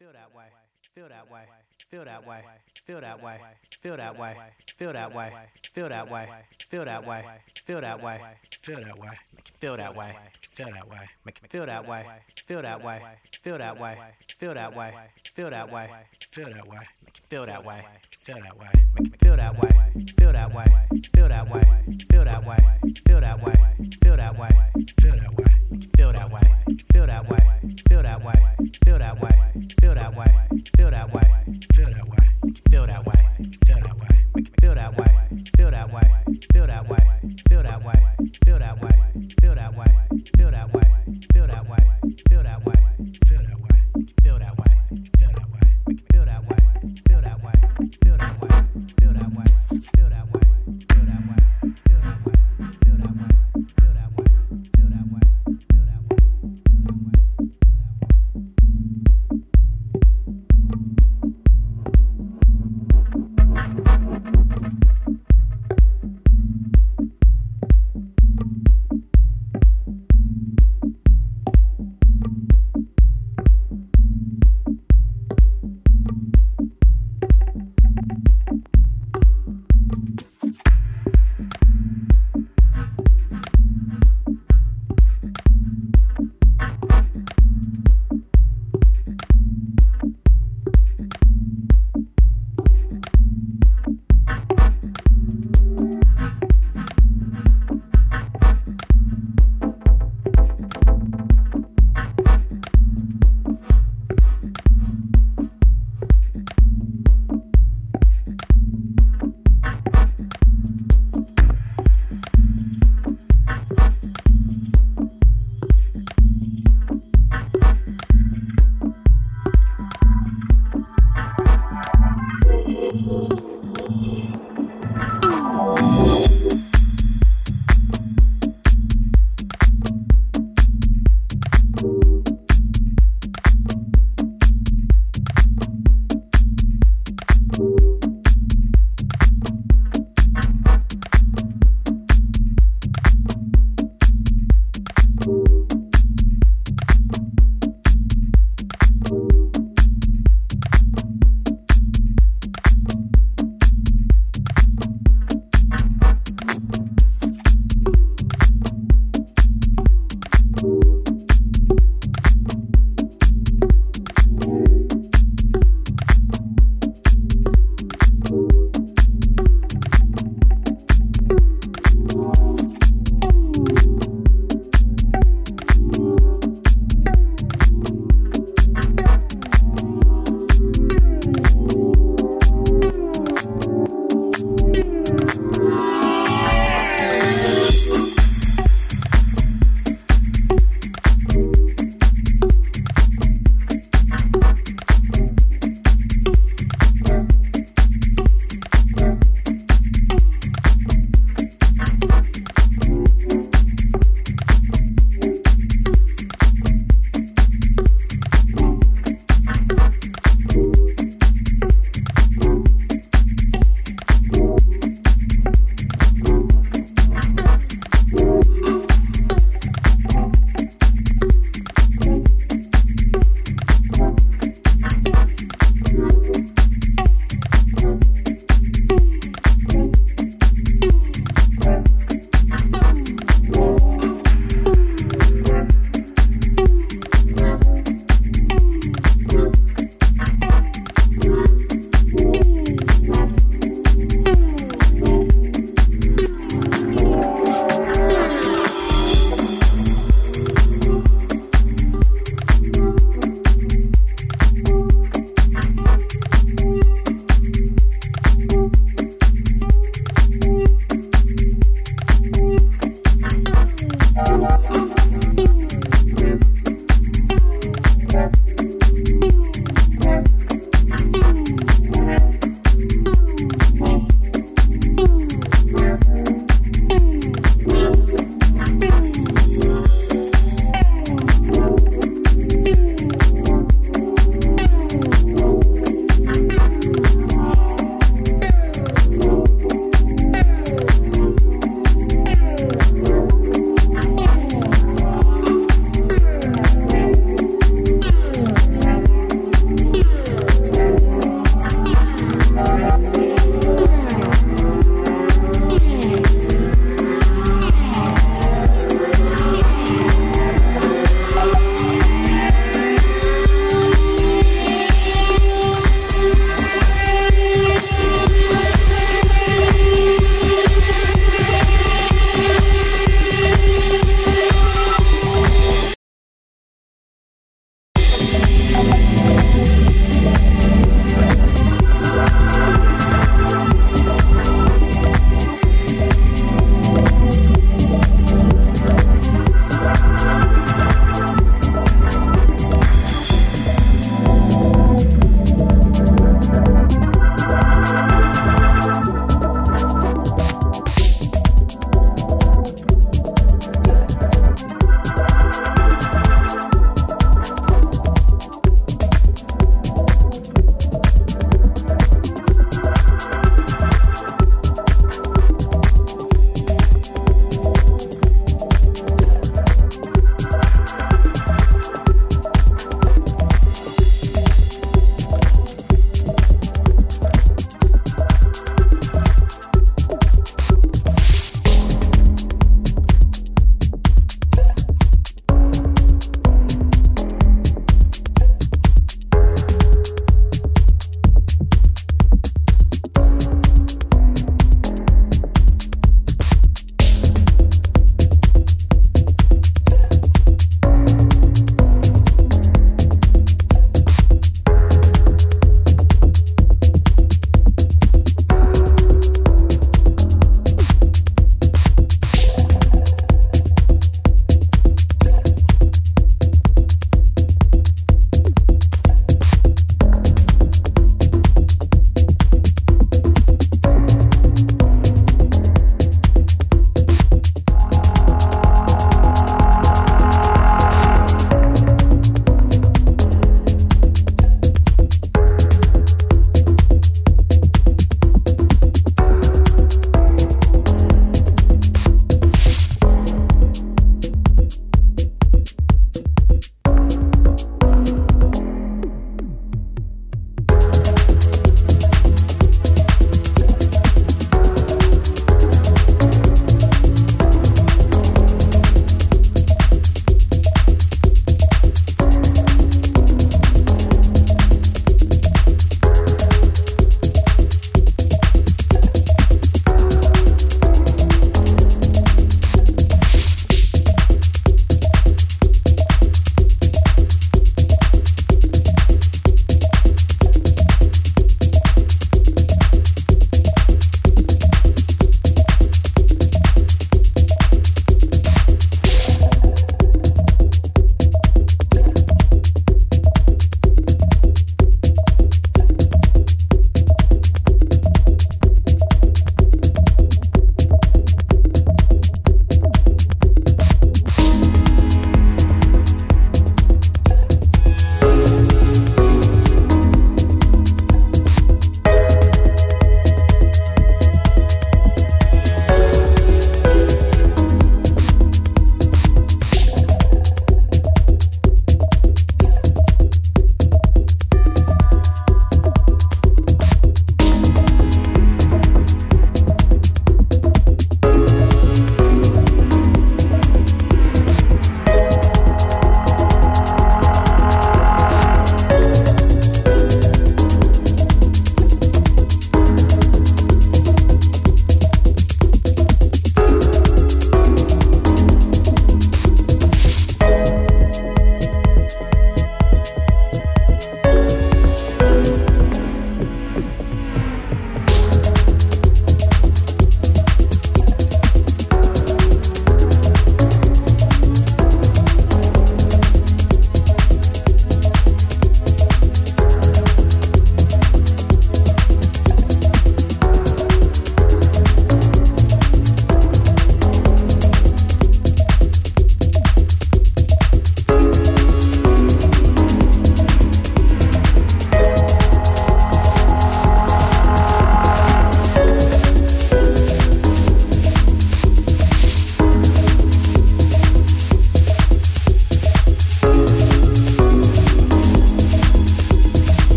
Feel that way. Feel that way. Feel that way. Feel that way. Feel that way. Feel that way. Feel that way. Feel that way. Feel that way. Feel that way. Feel that way. Feel that way. Make it feel that way. Feel that way. Feel that way. Feel that way. Feel that way. Feel that way. Feel that way. Feel that way. Make it feel that way. Feel that way. Feel that way. Feel that way. Feel that way. Feel that way. Feel that way. Feel that way. Feel that way. Feel that way. Feel that way. Feel that way. Feel that way. Feel that way. Make it feel that way. Feel that way. Make it feel that way. Feel that way. Feel that way. Feel that way. Feel that way. Feel that way. Feel that way.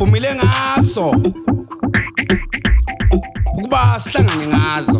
Avumile ngaso. Ukuba sihlangane ngazo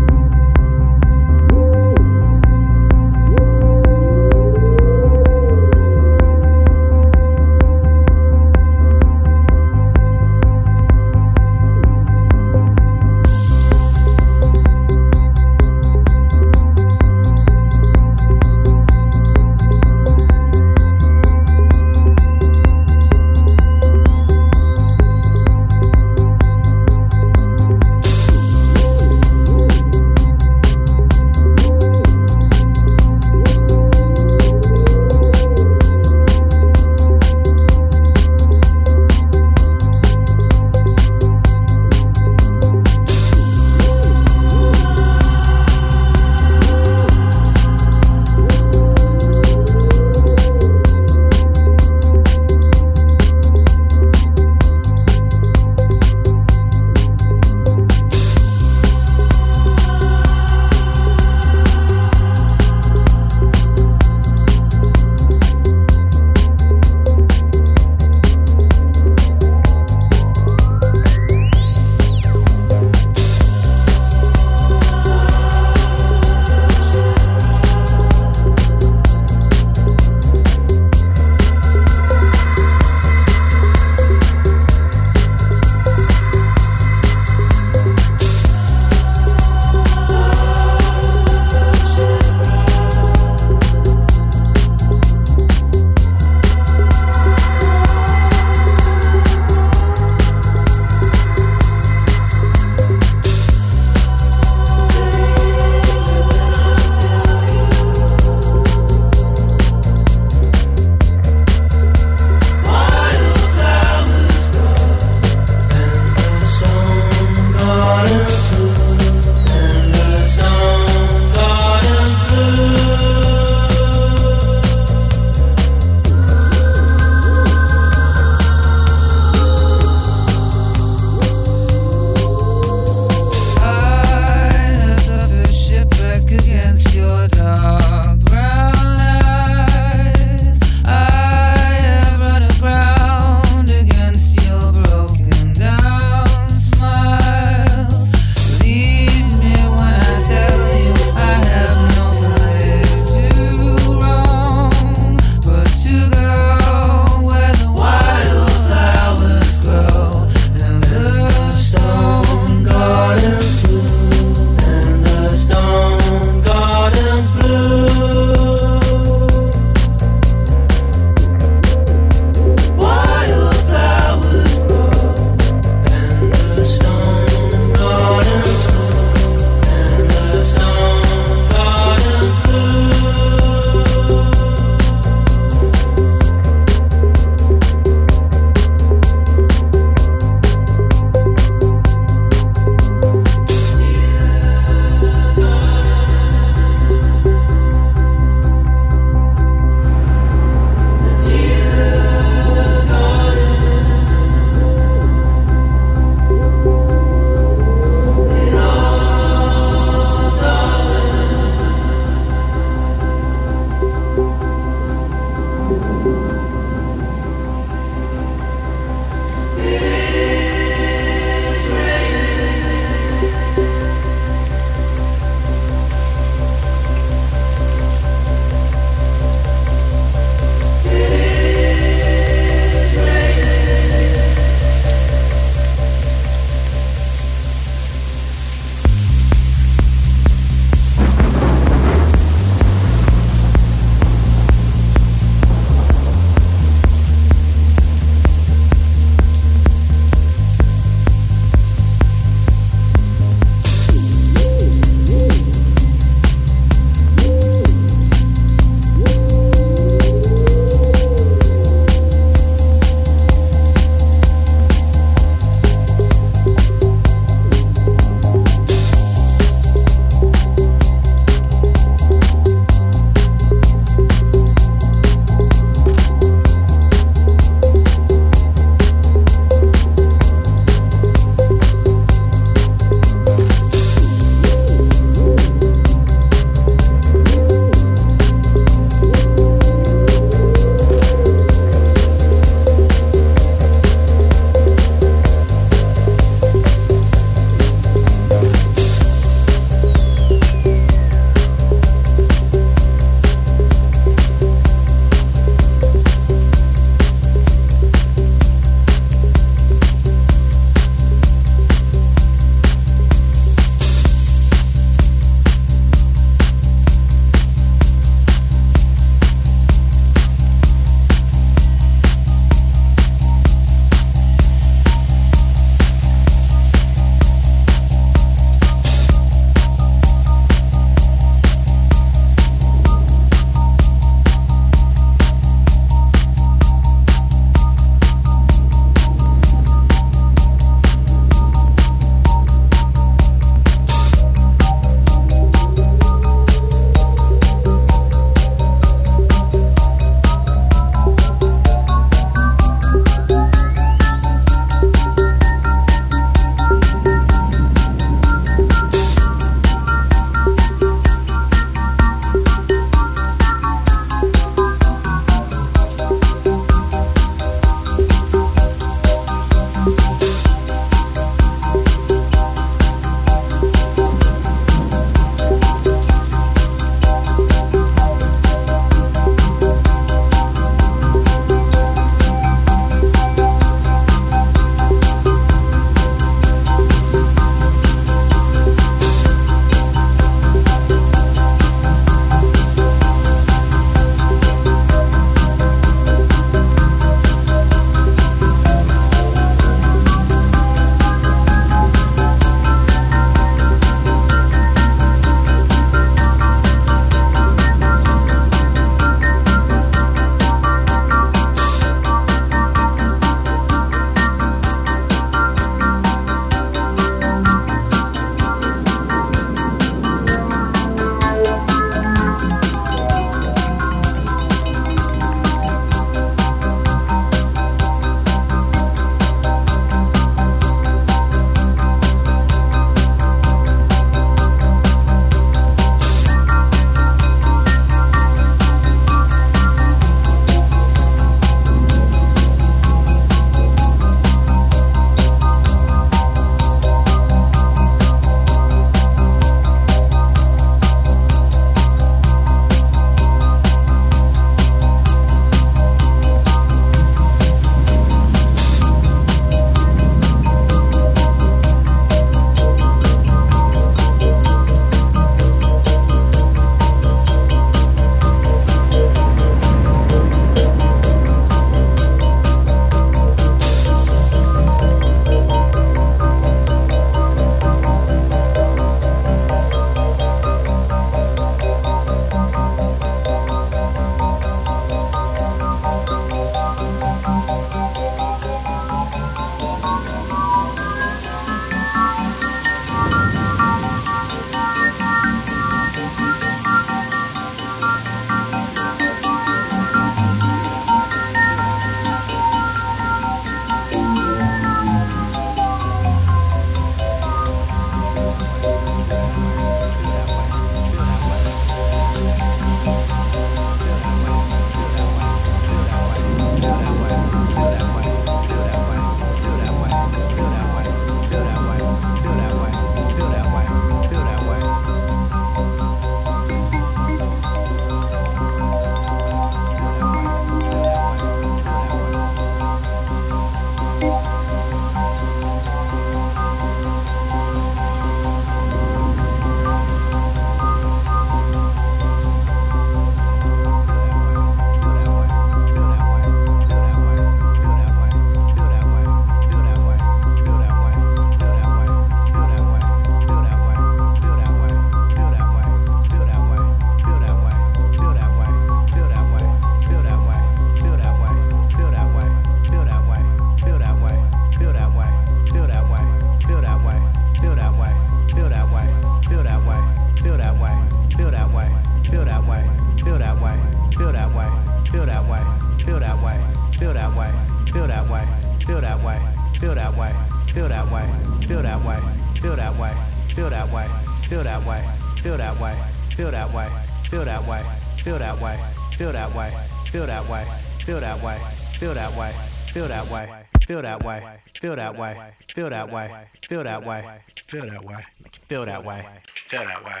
feel that way, feel that way, feel that way, feel that way, feel that way, feel that way.